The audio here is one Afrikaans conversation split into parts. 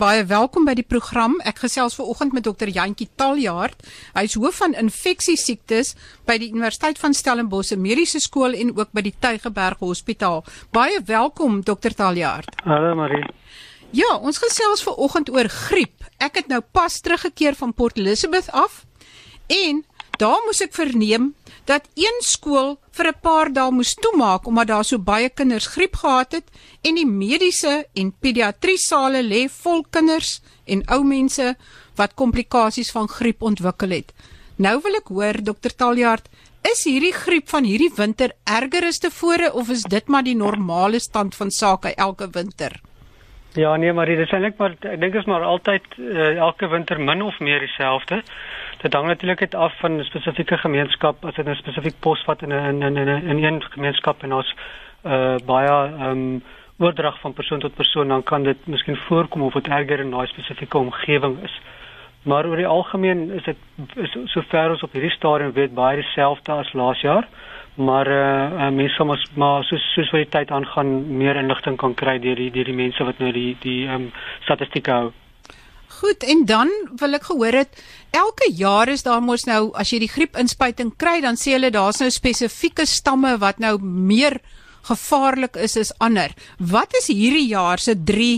Baie welkom by die program. Ek gesels ver oggend met dokter Jantjie Taljaard. Hy is hoof van infeksie siektes by die Universiteit van Stellenbosch Mediese Skool en ook by die Tygerberg Hospitaal. Baie welkom dokter Taljaard. Hallo Marie. Ja, ons gesels ver oggend oor griep. Ek het nou pas teruggekeer van Port Elizabeth af en daar moes ek verneem dat een skool vir 'n paar dae moes toemaak omdat daar so baie kinders griep gehad het en die mediese en pediatrie sale lê vol kinders en ou mense wat komplikasies van griep ontwikkel het. Nou wil ek hoor dokter Taljaard, is hierdie griep van hierdie winter erger as tevore of is dit maar die normale stand van sake elke winter? Ja nee, maar dit is eintlik maar ek dink is maar altyd uh, elke winter min of meer dieselfde. Dit hang natuurlik uit af van 'n spesifieke gemeenskap, as dit 'n spesifiek pos wat in 'n in 'n in 'n gemeenskap en ons uh baie ehm um, oordrag van persoon tot persoon dan kan dit miskien voorkom of dit erger in daai spesifieke omgewing is. Maar oor die algemeen is dit is sover ons op hierdie stadium weet baie dieselfde as laas jaar. Maar uh, uh mense maar maar soos soos wat die tyd aangaan meer inligting kan kry deur die deur die mense wat nou die die ehm um, statistieke hou. Goed, en dan wil ek gehoor het elke jaar is daar mos nou as jy die griepinspuiting kry, dan sê hulle daar's nou spesifieke stamme wat nou meer gevaarlik is as ander. Wat is hierdie jaar se 3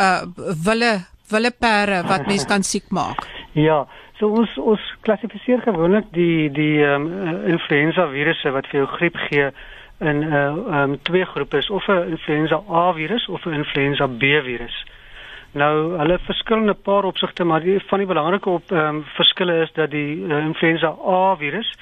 uh wille wille pere wat mens kan siek maak? Ja, so ons ons klassifiseer gewoonlik die die um, influenza virusse wat vir jou griep gee in uh, um, twee groepe is of 'n influenza A virus of 'n influenza B virus. Nou, hulle verskil in 'n paar opsigte, maar die van die belangrike op ehm um, verskille is dat die uh, influenza A virus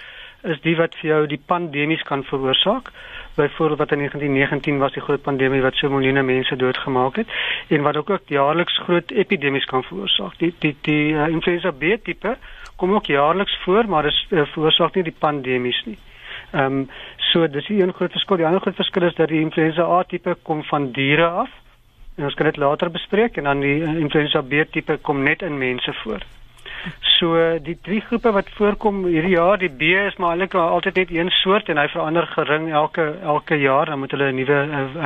is die wat vir jou die pandemies kan veroorsaak. Byvoorbeeld wat in 1919 was die groot pandemie wat so miljoene mense doodgemaak het en wat ook, ook jaarliks groot epidemies kan veroorsaak. Die die die uh, influenza B tipe kom ook jaarliks voor, maar dit uh, veroorsaak nie die pandemies nie. Ehm um, so dis die een groot verskil. Die ander groot verskil is dat die influenza A tipe kom van diere af en ons kan dit later bespreek en dan die uh, influenza B tipe kom net in mense voor. So die drie groepe wat voorkom hierdie jaar, die B is maar eintlik altyd net een soort en hy verander gering elke elke jaar, dan moet hulle 'n nuwe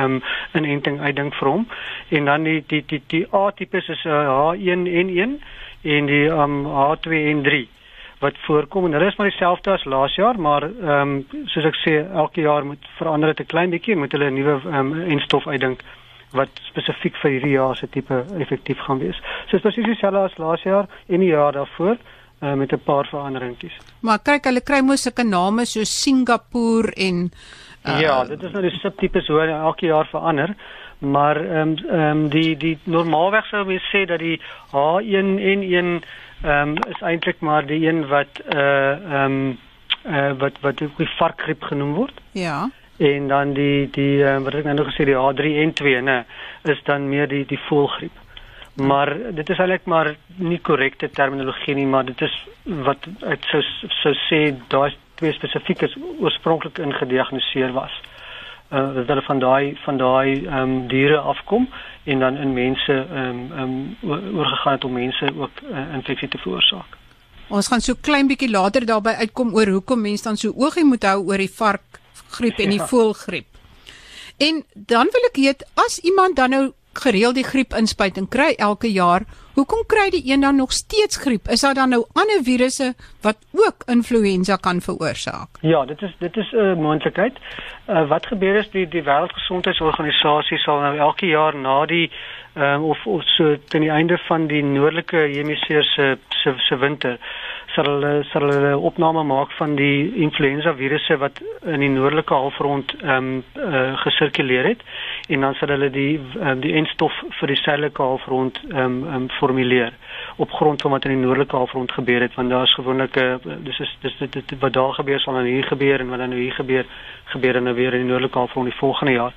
um inenting uitdink vir hom. En dan die die die die A tipe is uh, H1N1 en die um H2N3 wat voorkom en hulle is maar dieselfde as laas jaar, maar ehm um, soos ek sê, elke jaar moet verander dit 'n klein bietjie, moet hulle 'n nuwe ehm um, enstof uitdink wat spesifiek vir hierdie jaar se tipe effektief gaan wees. So spesifiek dieselfde as laas jaar en die jaar daarvoor uh, met 'n paar veranderingkies. Maar kyk, hulle kry mos sulke name so Singapore en uh, Ja, dit is nou die subtipes hoe elke jaar verander. Maar ehm um, ehm um, die die normaalweg sou mens sê dat die H1N1 ehm um, is eintlik maar die een wat uh ehm um, uh, wat wat die varkgriep genoem word. Ja en dan die die uh, wat ek nou nog gesê die H3N2 nê is dan meer die die voelgriep. Maar dit is eintlik maar nie korrekte terminologie nie, maar dit is wat ek sou sou sê daai twee spesifiek is oorspronklik ingediagnoseer was. Uh dat hulle van daai van daai ehm um, diere afkom en dan in mense ehm um, ehm um, oorgegaan het om mense ook uh, infeksie te veroorsaak. Ons gaan so klein bietjie later daarby uitkom oor hoekom mense dan so oogie moet hou oor die vark griep en die ja. voelgriep. En dan wil ek weet as iemand dan nou gereeld die griepinspuiting kry elke jaar, hoekom kry die een dan nog steeds griep? Is daar dan nou ander virusse wat ook influenza kan veroorsaak? Ja, dit is dit is 'n uh, moontlikheid. Uh, wat gebeur is die die Wêreldgesondheidsorganisasie sal nou elke jaar na die um, of of so teen die einde van die noordelike hemisfeer se se se winter sal hulle sal hulle opname maak van die influenza virusse wat in die noordelike halfrond ehm um, uh, gesirkuleer het en dan sal hulle die um, die enstof vir die suidelike halfrond ehm um, um, formuleer op grond van wat in die noordelike halfrond gebeur het want daar is gewoonlik 'n uh, dis is dis dit, dit, wat daar gebeur sal dan hier gebeur en wat dan nou hier gebeur gebeur dan nou weer in die noordelike halfrond die volgende jaar.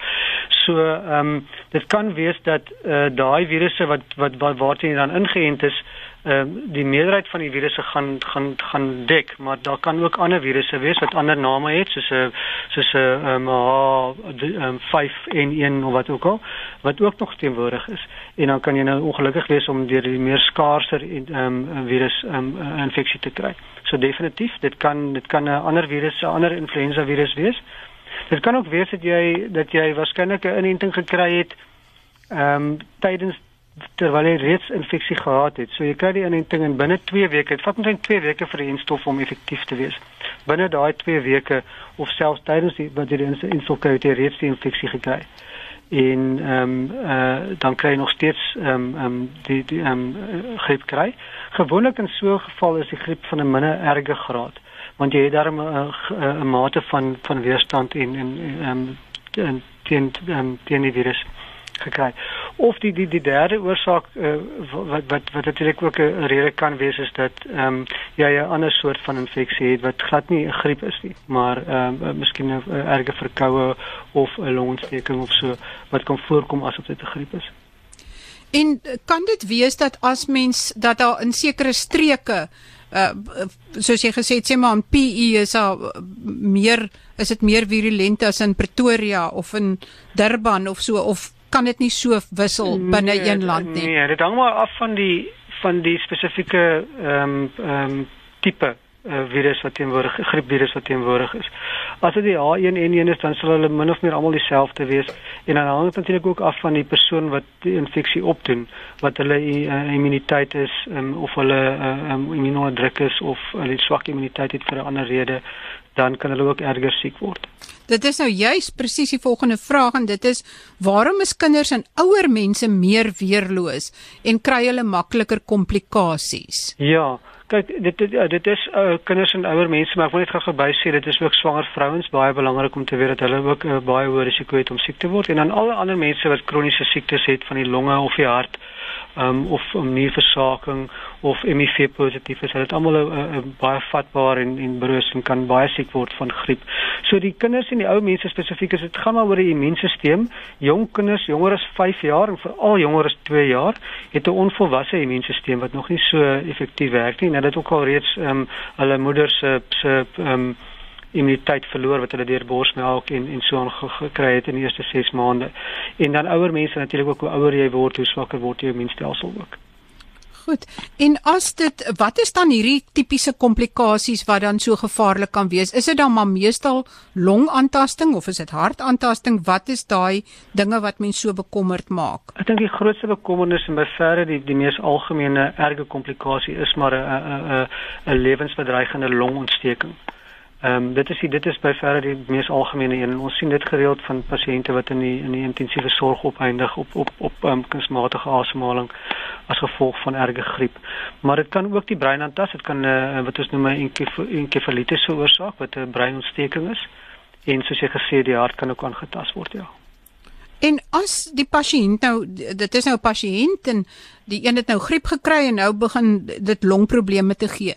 So ehm um, dit kan wees dat uh, daai virusse wat wat waarteen jy dan ingeënt is ehm um, die meerderheid van die virusse gaan gaan gaan dek, maar daar kan ook ander virusse wees wat ander name het soos 'n soos 'n ehm um, H5N1 of wat ook al wat ook nog teenwoordig is. En dan kan jy nou ongelukkig wees om deur die meer skaarser ehm um, virus ehm um, infeksie te kry. So definitief, dit kan dit kan 'n ander virus, 'n ander influenza virus wees. Dit kan ook wees dat jy dat jy waarskynlik 'n inenting gekry het ehm um, tydens terwyl jy reeds infeksie gehad het. So jy kry die inenting in binne 2 weke. Dit vat omtrent 2 weke vir die enstof om effektief te wees. Binne daai 2 weke of selfs tydens die wat jy die enstof kry, het jy reeds die infeksie gekry. En ehm um, uh, dan kry jy nog steeds ehm um, ehm um, die die ehm um, griep kry. Gewoonlik in so 'n geval is die griep van 'n minder erge graad want jy het daar 'n mate van van weerstand en en ehm um, teen um, teen die virus gekry. Of die die die derde oorsaak uh, wat wat wat natuurlik ook 'n rede kan wees is dat ehm um, jy 'n ander soort van infeksie het wat glad nie 'n griep is nie, maar ehm um, miskien 'n erge verkoue of 'n longontsteking of so wat kan voorkom asof dit 'n griep is. En kan dit wees dat as mens dat daar in sekere streke uh soos jy gesê het sê maar in PE is daar meer is dit meer virulent as in Pretoria of in Durban of so of kan dit nie so wissel binne nee, een land nie. Nee, dit hang maar af van die van die spesifieke ehm um, ehm um, tipe uh, virus wat teenwoordig griepvirus wat teenwoordig is. As dit die H1N1 is, dan sal hulle min of meer almal dieselfde wees en dan hang dit natuurlik ook af van die persoon wat die infeksie opdoen, wat hulle uh, immuniteit is um, of hulle uh, um, immuunodruk is of hulle swak immuniteit het vir 'n ander rede dan kan hulle ook erger siek word. Dit is nou juis presies die volgende vraag en dit is waarom is kinders en ouer mense meer weerloos en kry hulle makliker komplikasies? Ja, kyk dit dit, dit is uh, kinders en ouer mense maar ek wil net gou by sê dit is ook swanger vrouens baie belangrik om te weet dat hulle ook uh, baie hoë risiko het om siek te word en dan alle ander mense wat kroniese siektes het van die longe of die hart um, of nierversaking of HIV positief is, hulle het almal 'n baie vatbaar en en broos en kan baie siek word van griep. So die kinders en die ou mense spesifiek is dit gaan maar oor die immuunstelsel. Jong kinders, jonger as 5 jaar en veral jonger as 2 jaar, het 'n onvolwasse immuunstelsel wat nog nie so effektief werk nie. Hulle het ook al reeds ehm um, hulle moeders se se ehm um, immuniteit verloor wat hulle deur borsmelk en en so aan gekry het in die eerste 6 maande. En dan ouer mense natuurlik ook hoe ouer jy word, hoe swakker word jou immuunstelsel ook. Goed. En as dit wat is dan hierdie tipiese komplikasies wat dan so gevaarlik kan wees? Is dit dan maar meestal longaantasting of is dit hartaantasting? Wat is daai dinge wat mense so bekommerd maak? Ek dink die grootste bekommernis en by verre die die mees algemene erge komplikasie is maar 'n 'n 'n lewensbedreigende longontsteking. Ehm um, dit is die, dit is by verre die mees algemene een. Ons sien dit gereeld van pasiënte wat in die in die intensiewe sorg opeindig op op op ehm um, kunsmatige asemhaling as gevolg van erge griep. Maar dit kan ook die brein aantas. Dit kan uh, wat ons noem 'n enkefalitis veroorsaak wat 'n breinontsteking is. En soos jy gesê die hart kan ook aangetast word, ja. En as die pasiënt nou dit is nou 'n pasiënt en die een het nou griep gekry en nou begin dit longprobleme te gee.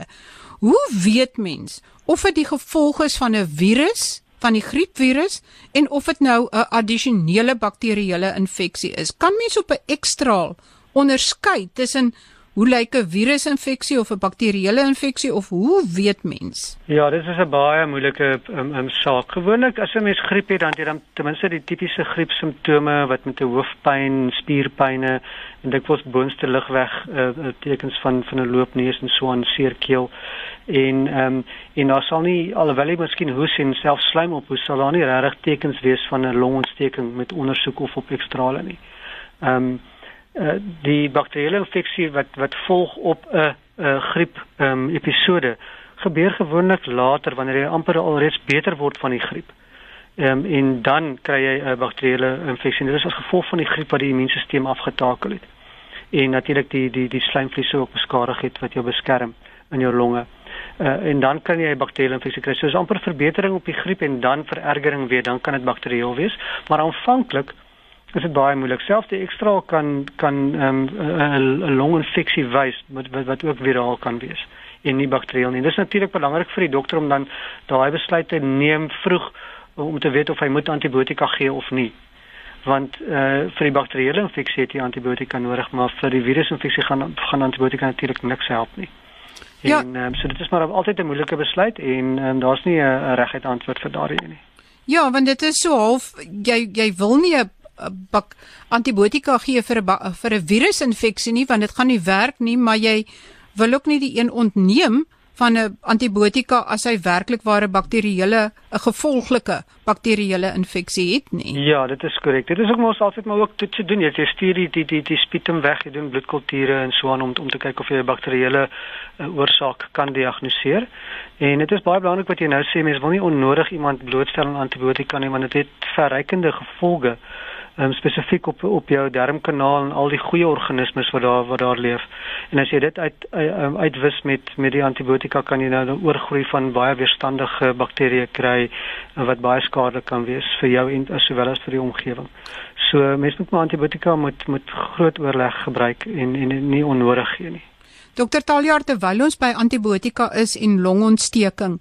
Hoe weet mens of dit die gevolg is van 'n virus, van die griepvirus en of dit nou 'n addisionele bakterieële infeksie is? Kan mens op 'n ekstraal onderskei tussen hoe lyk 'n virusinfeksie of 'n bakterieële infeksie of hoe weet mens? Ja, dit is 'n baie moeilike um, um, saak. Gewoonlik as 'n mens griep het, dan het jy dan ten minste die tipiese griepsimptome wat met 'n hoofpyn, spierpynne en dikwels boonste ligweg uh, tekens van van 'n loopneus en so aan seer keel. En um, en daar sal nie alhoewel jy miskien hoes en self slaim op hoes sal daar nie regtig tekens wees van 'n longontsteking met ondersoek of op ekstrale nie. Ehm um, uh, die bakterieële infeksie wat wat volg op 'n uh, griep ehm um, episode gebeur gewoonlik later wanneer jy amper alreeds beter word van die griep. Ehm um, en dan kry jy 'n uh, bakterieële infeksie. Dit is as gevolg van die griep wat die immuunstelsel afgetakel het. En natuurlik die die die slijmvliese ook beskadig het wat jou beskerm in jou longe. Uh, en dan kan jy bakterieële infeksie kry. So is amper verbetering op die griep en dan verergering weer, dan kan dit bakterieël wees. Maar aanvanklik is dit baie moeilik. Selfs die ekstra kan kan ehm, 'n um, longinfeksie wys wat, wat wat ook viraal kan wees en nie bakterieël nie. Dis natuurlik belangrik vir die dokter om dan daai besluit te neem vroeg om te weet of hy moet antibiotika gee of nie. Want eh uh, vir die bakterieële infeksie het jy antibiotika nodig, maar vir die virusinfeksie gaan gaan antibiotika natuurlik niks help nie. Ja. En um, so dit is maar altyd 'n moeilike besluit en um, daar's nie 'n reguit antwoord vir daardie nie. Ja, want dit is so half jy jy wil nie 'n bak antibiotika gee vir 'n vir 'n virusinfeksie nie want dit gaan nie werk nie, maar jy wil ook nie die een ontneem van 'n antibiotika as hy werklik ware bakterieële 'n gevolglike bakterieële infeksie het nie. Ja, dit is korrek. Dit is ook mos altyd maar ook toets doen. Jy stuur die die die, die sputum weg, jy doen bloedkulture en so aan om om te kyk of jy 'n bakterieële uh, oorsaak kan diagnoseer. En dit is baie belangrik wat jy nou sê, mense wil nie onnodig iemand blootstel aan antibiotika nie want dit het verrykende gevolge um, spesifiek op op jou darmkanaal en al die goeie organismes wat daar wat daar leef. En as jy dit uit um, uitwis met met die antibiotika kan jy nou 'n oorgroei van baie weerstandige bakterieë kry wat baie skadelik kan wees vir jou en sowel as vir die omgewing. So mense moet maar antibiotika met met groot oorleg gebruik en en nie onnodig gee nie. Dokter Taljaard terwyl ons by antibiotika is en longontsteking,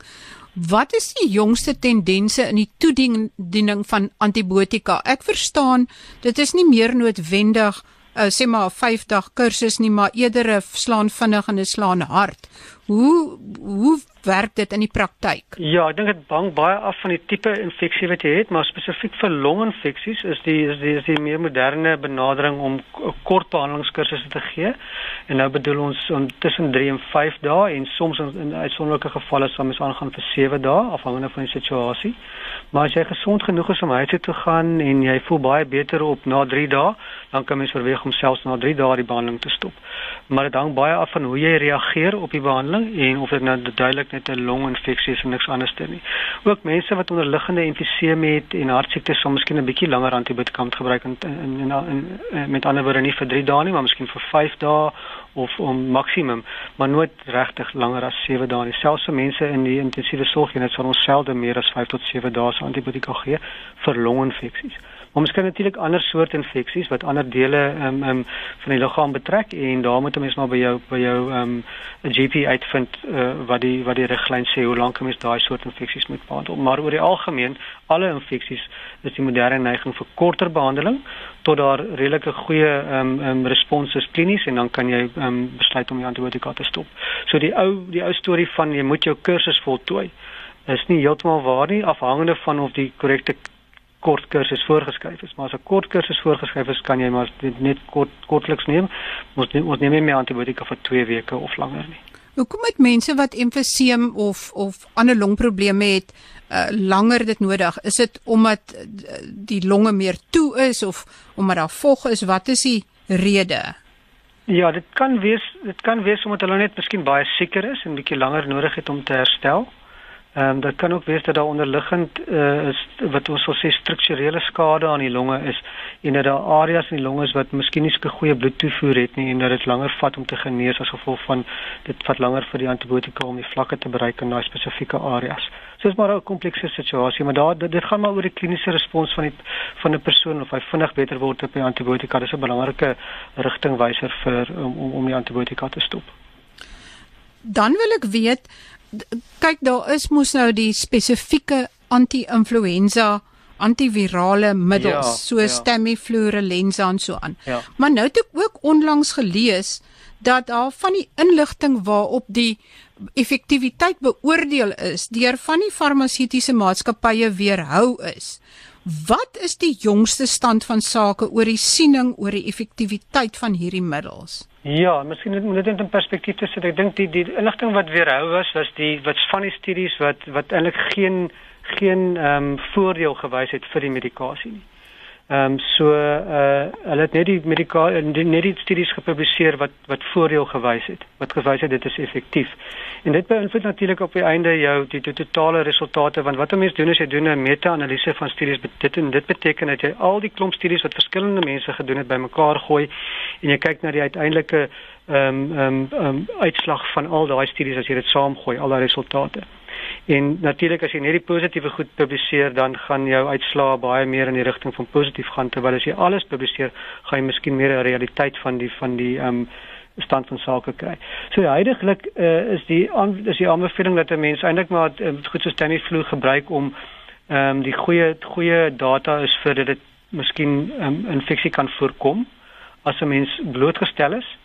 Wat is die jongste tendense in die toediening van antibiotika? Ek verstaan dit is nie meer noodwendig uh, sê maar 'n 5 dag kursus nie, maar eerder 'n slaan vinnig en 'n slaan hard. Hoe hoe werk dit in die praktyk? Ja, ek dink dit hang baie af van die tipe infeksie wat jy het, maar spesifiek vir longinfeksies is die is die is die meer moderne benadering om kort behandelingskursusse te gee. En nou bedoel ons om tussen 3 en 5 dae en soms in, in uitsonderlike gevalle sal mens aangaan vir 7 dae afhangende van die situasie. Maar as jy gesond genoeg is om huis toe te gaan en jy voel baie beter op na 3 dae, dan kan mens oorweeg om selfs na 3 dae die behandeling te stop. Maar dit hang baie af van hoe jy reageer op die behandeling en of dit nou duidelik net 'n longinfeksie is en niks anders nie. Ook mense wat onderliggende emfyseem het en hartsiektes sal miskien 'n bietjie langer antibiotika moet gebruik en, en, en, en, en met ander woorde nie vir 3 dae nie, maar miskien vir 5 dae of om maksimum, maar nooit regtig langer as 7 dae nie. Selfs vir mense in die intensiewe sorgeenheid sal ons selde meer as 5 tot 7 dae se antibiotika gee vir longinfeksies. Maar ons kan natuurlik ander soorte infeksies wat ander dele um, um, van die liggaam betrek en daar moet 'n mens maar by jou by jou um, 'n GP uitvind uh, wat die wat die riglyn sê hoe lank 'n mens daai soort infeksies moet behandel. Maar oor die algemeen, alle infeksies is die moderne neiging vir korter behandeling tot daar redelike goeie um, um, responses klinies en dan kan jy um, besluit om die antibiotika te stop. So die ou die ou storie van jy moet jou kursus voltooi is nie heeltemal waar nie afhangende van of die korrekte kort kursus voorgeskryf is. Maar as 'n kort kursus voorgeskryf is, kan jy maar net kort kortliks neem. Ons neem, ons neem nie meer antibiotika vir 2 weke of langer nie. Hoekom het mense wat emfyseem of of ander longprobleme het, uh, langer dit nodig? Is dit omdat uh, die longe meer toe is of omdat daar vog is? Wat is die rede? Ja, dit kan wees, dit kan wees omdat hulle net miskien baie seker is en bietjie langer nodig het om te herstel. Ehm um, dit kan ook wees dat daar onderliggend uh, is wat ons sal sê strukturele skade aan die longe is en dat daar areas in die longe is wat miskien nie so goeie bloedtoevoer het nie en dat dit langer vat om te genees as gevolg van dit vat langer vir die antibiotika om die vlakke te bereik in daai spesifieke areas. So is maar 'n komplekse situasie, maar daar dit, dit gaan maar oor die kliniese respons van die van 'n persoon of hy vinnig beter word op die antibiotika. Dis 'n belangrike rigtingwyser vir om om die antibiotika te stop. Dan wil ek weet kyk daar is mos nou die spesifieke anti-influenza antivirale middels ja, soos ja. Tamiflu, Relenza en so aan. Ja. Maar nou het ek ook onlangs gelees dat daar van die inligting waarop die effektiwiteit beoordeel is deur van die farmaseutiese maatskappye weerhou is. Wat is die jongste stand van sake oor die siening oor die effektiwiteit van hierdie middels? Ja, miskien moet dit net in perspektief te sit. Ek dink die die inligting wat weerhou was was die wat van die studies wat wat eintlik geen geen ehm um, voordeel gewys het vir die medikasie nie. Ehm um, so uh hulle het net die medikasie net die studies gepubliseer wat wat voordeel gewys het, wat gewys het dit is effektief. En dit beïnvloed natuurlik op die einde jou die, die totale resultate want wat 'n mens doen is jy doen 'n meta-analise van studies dit en dit beteken dat jy al die klomp studies wat verskillende mense gedoen het bymekaar gooi en jy kyk na die uiteindelike ehm um, ehm um, um, uitslag van al daai studies as jy dit saamgooi al daai resultate. En natuurlik as jy net die positiewe goed publiseer, dan gaan jou uitslae baie meer in die rigting van positief gaan terwyl as jy alles publiseer, gaan jy miskien meer 'n realiteit van die van die ehm um, stand van sake kry. So heidaglik uh, is die is die aanbeveling dat 'n mens eintlik maar um, goed so Tamiflu gebruik om ehm um, die goeie goeie data is vir dat dit miskien um, infeksie kan voorkom as 'n mens blootgestel is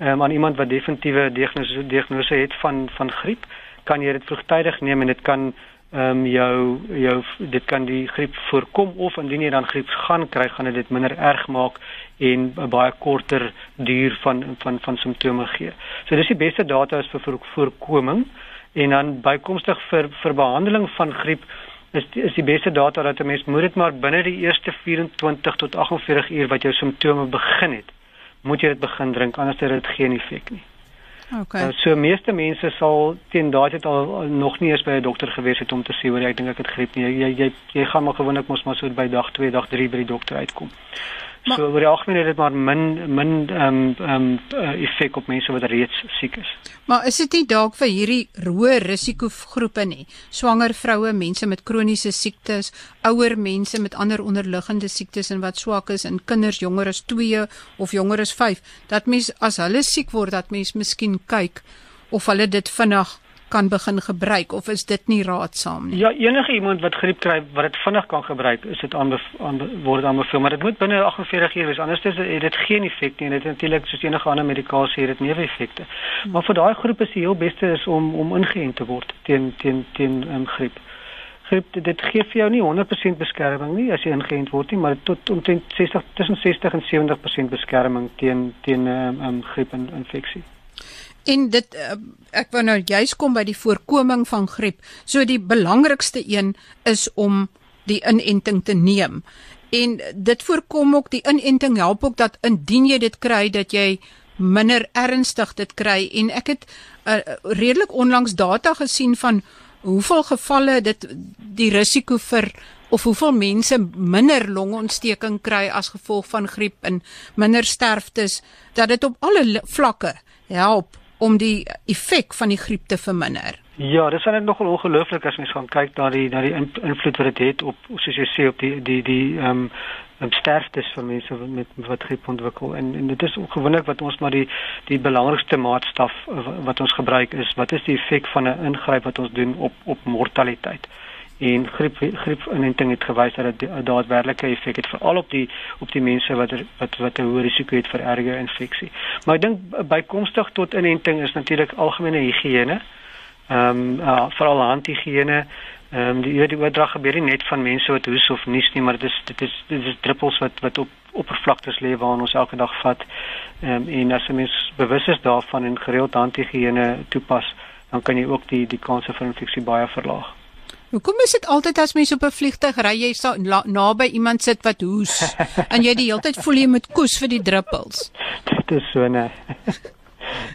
um, aan iemand wat definitiewe diagnose diagnose het van van griep kan jy dit vroegtydig neem en dit kan ehm um, jou jou dit kan die griep voorkom of indien jy dan griep gaan kry gaan dit minder erg maak en 'n baie korter duur van van van simptome gee. So dis die beste data is vir voorkoming en dan bykomstig vir vir behandeling van griep is is die beste data dat 'n mens moet dit maar binne die eerste 24 tot 48 uur wat jou simptome begin het, moet jy dit begin drink anders het dit geen effek nie. Okay. Uh, so meeste mense sal teen daai tyd al nog nie eens by 'n dokter gewees het om te sê hoor ek dink ek het griep nie. Jy jy jy gaan maar gewoonlik mos maar so by dag 2, dag 3 by die dokter uitkom. Maar, so oor die algemeen het dit maar min min ehm um, ehm um, effek op mense wat reeds siek is. Maar is dit nie dalk vir hierdie hoë risikogroepe nie? Swanger vroue, mense met kroniese siektes, ouer mense met ander onderliggende siektes en wat swak is en kinders jonger as 2 of jonger as 5, dat mens as hulle siek word dat mens miskien kyk of hulle dit vinnig kan begin gebruik of is dit nie raadsaam nie? Ja, enige iemand wat griep kry wat dit vinnig kan gebruik, is dit aan word aanbeveel, maar dit moet binne 48 uur wees anders is dit het geen effek nie en dit natuurlik soos enige ander medikasie het dit neeweffekte. Hmm. Maar vir daai groep is die heel beste is om om ingeënt te word teen teen teen um, griep. Griep dit gee vir jou nie 100% beskerming nie as jy ingeënt word nie, maar tot omtrent 60 tussen 60 en 70% beskerming teen teen 'n um, um, griep en infeksie. En dit uh, ek wou nou juist kom by die voorkoming van griep. So die belangrikste een is om die inenting te neem. En dit voorkom ook die inenting help ook dat indien jy dit kry dat jy minder ernstig dit kry en ek het uh, redelik onlangs data gesien van hoeveel gevalle dit die risiko vir of hoeveel mense minder longontsteking kry as gevolg van griep en minder sterftes dat dit op alle vlakke help om die effek van die griep te verminder. Ja, dit is net nogal ongelooflik as mens gaan kyk na die na die invloed wat dit het op soos jy sê op die die die ehm um, sterftes van mense met wat griep ontwikkel. En en dit is gewoonlik wat ons maar die die belangrikste maatstaf wat ons gebruik is. Wat is die effek van 'n ingryp wat ons doen op op mortaliteit en griep griep inenting het gewys dat dit daadwerklike effek het veral op die op die mense wat er, wat wat 'n hoë risiko het vir erge infeksie. Maar ek dink bykomstig tot inenting is natuurlik algemene higiëne. Ehm um, uh, veral handhigiëne. Ehm um, die die oordrag gebeur nie net van mense wat hoes of nies nie, maar dit is dit is dit is druppels wat wat op oppervlaktes lê waar ons elke dag vat. Ehm um, en as 'n mens bewus is daarvan en gereeld handhigiëne toepas, dan kan jy ook die die kanse vir infeksie baie verlaag. Hoekom is dit altyd as mens op 'n vliegtyg ry jy staan naby iemand sit wat hoes en jy die hele tyd voel jy moet koes vir die druppels? Dit is so nee.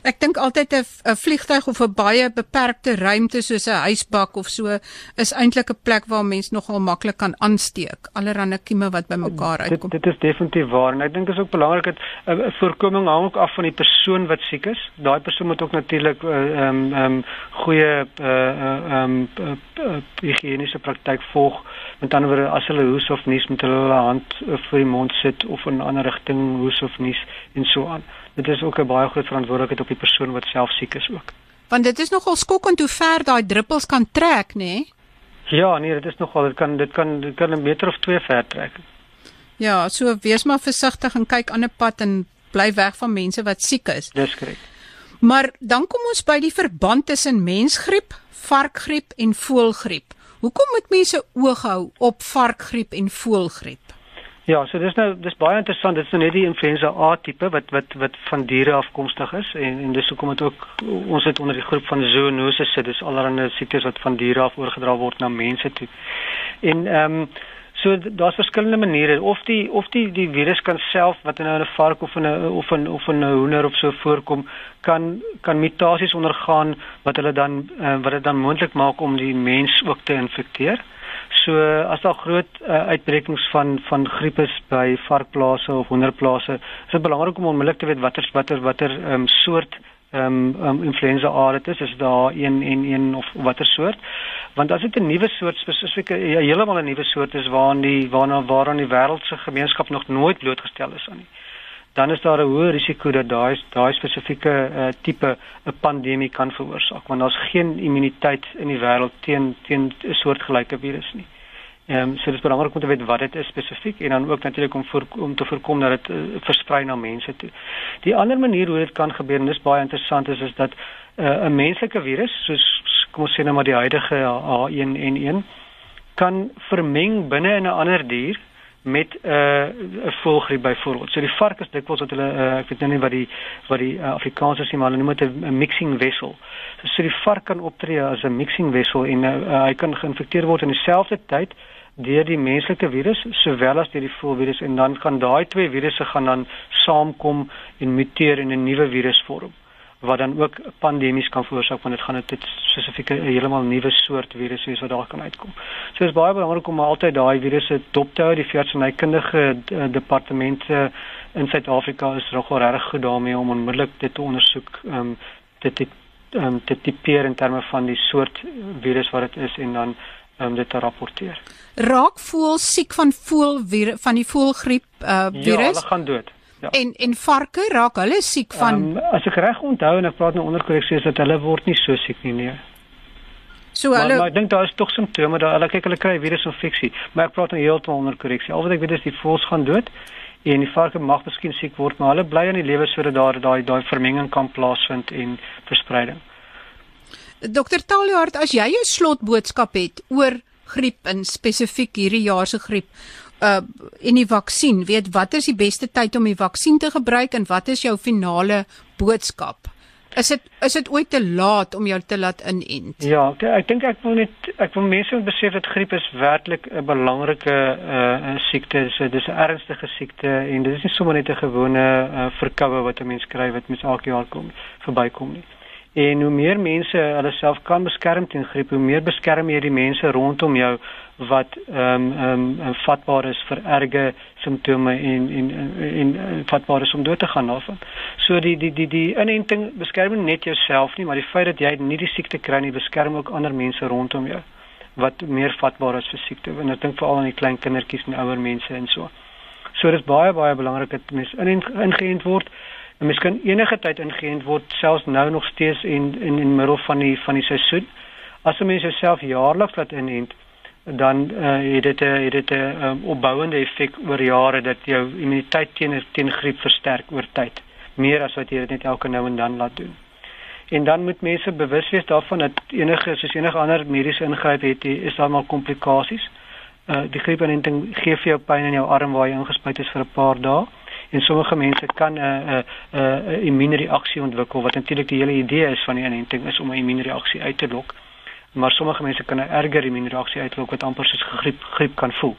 Ek dink altyd 'n vliegtyg of 'n baie beperkte ruimte soos 'n huisbak of so is eintlik 'n plek waar mens nogal maklik kan aansteek. Allerhande kieme wat bymekaar uitkom. Dit, dit is definitief waar en ek dink is ook belangrik dat uh, voorkoming hang ook af van die persoon wat siek is. Daai persoon moet ook natuurlik eh, ehm uh, ehm um, um, goeie eh, ehm uh, uh, um, uh, higiëniese praktyk volg. Met ander woorde as hulle hoes of nies met hulle hand vir die mond sit of in 'n ander rigting hoes of nies en so aan dit is ook 'n baie groot verantwoordelikheid op die persoon wat self siek is ook. Want dit is nogal skokkend hoe ver daai druppels kan trek, nê? Nee? Ja, nee, dit is nogal dit kan dit kan dit kan 'n meter of 2 ver trek. Ja, so wees maar versigtig en kyk aan 'n pad en bly weg van mense wat siek is. Dis korrek. Maar dan kom ons by die verband tussen mensgriep, varkgriep en voëlgriep. Hoekom moet mense oog hou op varkgriep en voëlgriep? Ja, so dis nou dis baie interessant. Dit is nou net die influenza A tipe wat wat wat van diere afkomstig is en en dis hoekom dit ook ons het onder die groep van zoonoses sit. Dis allerlei siektes wat van diere af oorgedra word na mense toe. En ehm um, so daar's verskillende maniere of die of die die virus kan self wat nou in 'n vark of in 'n of in of in 'n hoender of so voorkom kan kan mutasies ondergaan wat hulle dan uh, wat dit dan moontlik maak om die mens ook te infekteer. So as daar groot uh, uitbrekings van van griep is by varkplase of honderplase, is dit belangrik om onmiddellik te weet watter watter watter um, soort ehm um, um, influenza A dit is, is daar een en een of watter soort? Want as dit 'n nuwe soort spesifieke ja, heeltemal 'n nuwe soort is waaraan die waarna waaraan die wêreldse gemeenskap nog nooit blootgestel is aan nie dan is daar 'n hoë risiko dat daai daai spesifieke uh, tipe 'n pandemie kan veroorsaak want daar's geen immuniteit in die wêreld teen teen 'n soortgelyke virus nie. Ehm um, so dis belangrik om te weet wat dit is spesifiek en dan ook natuurlik om voor, om te voorkom dat dit uh, versprei na mense toe. Die ander manier hoe dit kan gebeur en dis baie interessant is is dat eh, 'n uh, menslike virus soos kom ons sê nou maar die huidige H1N1 kan vermeng binne in 'n ander dier met 'n uh, voëlgriep byvoorbeeld. So die vark is dikwels wat hulle uh, ek weet nou nie wat die wat die uh, Afrikaans is nie, maar hulle noem dit 'n mixing vessel. So, so die vark kan optree as 'n mixing vessel en uh, uh, hy kan geïnfekteer word in dieselfde tyd deur die menslike virus sowel as deur die voëlvirus en dan kan daai twee virusse gaan dan saamkom en muteer in 'n nuwe virus vorm wat dan ook pandemies kan veroorsaak want dit gaan dit spesifieke heeltemal nuwe soort virus wees wat daar kan uitkom. So is baie belangrik om altyd daai virusse dop te hou. Die veeartsenykundige eh, departemente in Suid-Afrika is nogal reg goed daarmee om onmiddellik dit te ondersoek, ehm um, dit dit ehm um, te tipeer in terme van die soort virus wat dit is en dan ehm um, dit te rapporteer. Raak voel siek van voel van die voelgriep uh virus? Ja, hulle gaan dood. Ja. En en varke raak hulle siek van um, As ek reg onthou en ek praat nou onder korreksie is dat hulle word nie so siek nie nee. So hulle Maar, maar ek dink daar is tog simptome dat hulle kyk hulle kry virusinfeksie, maar ek praat nou heeltemal onder korreksie. Al wat ek weet is die voëls gaan dood en die varke mag miskien siek word, maar hulle bly in die lewe sodat daar daai daai vermenging kan plaasvind en verspreiding. Dokter Taljaard, as jy 'n slotboodskap het oor griep en spesifiek hierdie jaar se griep, uh en die vaksin, weet wat is die beste tyd om die vaksin te gebruik en wat is jou finale boodskap? Is dit is dit ooit te laat om jou te laat inent? Ja, ek, dink ek wil net ek wil mense moet besef dat griep is werklik 'n belangrike uh siekte. So dis 'n ernstige siekte en dit is nie sommer net 'n gewone uh, verkoue wat 'n mens kry wat mens elke jaar kom verbykom nie. En hoe meer mense hulle self kan beskerm teen griep, hoe meer beskerm jy die mense rondom jou wat ehm um, ehm um, vatbaar is vir erge simptome en en en, en vatbaar is om dood te gaan daarvan. So die die die die inenting beskerm net jouself nie, maar die feit dat jy nie die siekte kry nie, beskerm ook ander mense rondom jou wat meer vatbaar is vir siekte. En ek dink veral aan die klein kindertjies en ouer mense en so. So dit is baie baie belangrik dat mense ingeënt word. En mens kan enige tyd ingeënt word, selfs nou nog steeds en in in middel van die van die seisoen. As 'n mens jouself jaarliks laat inent, dan uh, het dit 'n het dit 'n um, opbouende effek oor jare dat jou immuniteit teen teen griep versterk oor tyd, meer as wat jy dit net elke nou en dan laat doen. En dan moet mense bewus wees daarvan dat enige soos enige ander mediese ingryp het, is daar maar komplikasies. Uh die griepaanenting gee vir jou pyn in jou arm waar jy ingespuit is vir 'n paar dae en sommige mense kan 'n 'n 'n immuunreaksie ontwikkel wat natuurlik die hele idee is van die inenting is om 'n immuunreaksie uit te lok. Maar sommige mense kan 'n erger immuunreaksie uitlok wat amper soos griep griep kan voel.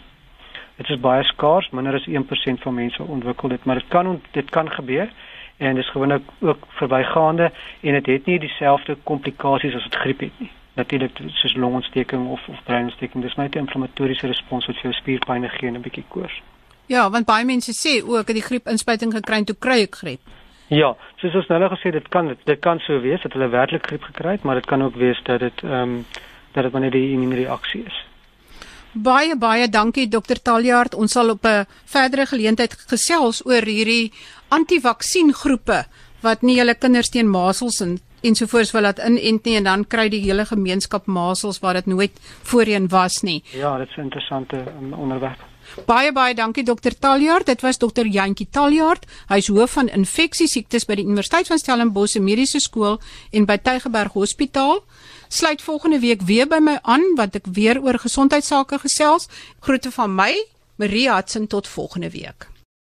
Dit is baie skaars, minder as 1% van mense ontwikkel dit, maar dit kan dit kan gebeur en dit is gewoonlik ook verbygaande en dit het nie dieselfde komplikasies as wat griep het nie. Natuurlik soos longontsteking of of breinontsteking, dis net 'n inflammatoriese respons wat vir jou spierpyn gee en 'n bietjie koors. Ja, want baie mense sê ook dat die griepinspuiting gekry het toe kry ek griep. Ja, soos ons nou gesê dit kan dit kan so wees dat hulle werklik griep gekry het, maar dit kan ook wees dat dit ehm um, dat dit wanneer die immuunreaksie is. Baie baie dankie dokter Taljaard. Ons sal op 'n verdere geleentheid gesels oor hierdie anti-vaksiengroepe wat nie hulle kinders teen masels en ensovoorts wil laat inent nie en dan kry die hele gemeenskap masels waar dit nooit voorheen was nie. Ja, dit is 'n interessante um, onderwerp. Baie baie dankie dokter Taljaard. Dit was dokter Jantjie Taljaard. Hy's hoof van infeksiesiektes by die Universiteit van Stellenbosch se Mediese Skool en by Tygerberg Hospitaal. Sluit volgende week weer by my aan wat ek weer oor gesondheidsake gesels. Groete van my, Marie Hudson tot volgende week.